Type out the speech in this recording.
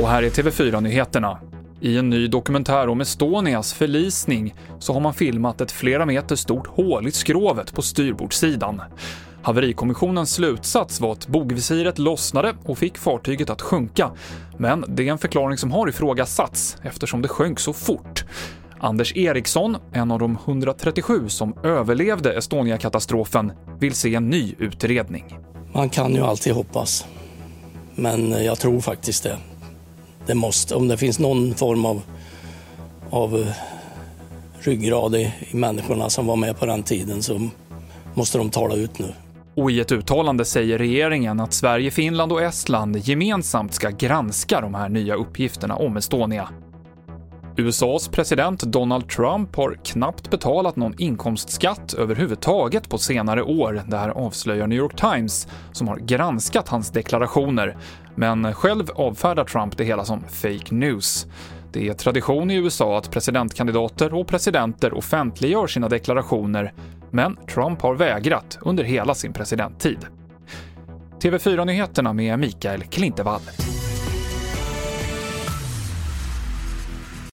Och här är TV4-nyheterna. I en ny dokumentär om Estonias förlisning så har man filmat ett flera meter stort hål i skrovet på styrbordssidan. Haverikommissionens slutsats var att bogvisiret lossnade och fick fartyget att sjunka, men det är en förklaring som har ifrågasatts eftersom det sjönk så fort. Anders Eriksson, en av de 137 som överlevde Estonia-katastrofen, vill se en ny utredning. Man kan ju alltid hoppas, men jag tror faktiskt det. Det måste, om det finns någon form av, av eh, ryggrad i, i människorna som var med på den tiden så måste de tala ut nu. Och i ett uttalande säger regeringen att Sverige, Finland och Estland gemensamt ska granska de här nya uppgifterna om Estonia. USAs president Donald Trump har knappt betalat någon inkomstskatt överhuvudtaget på senare år. Det här avslöjar New York Times, som har granskat hans deklarationer. Men själv avfärdar Trump det hela som fake news. Det är tradition i USA att presidentkandidater och presidenter offentliggör sina deklarationer, men Trump har vägrat under hela sin presidenttid. TV4-nyheterna med Mikael Klintevall.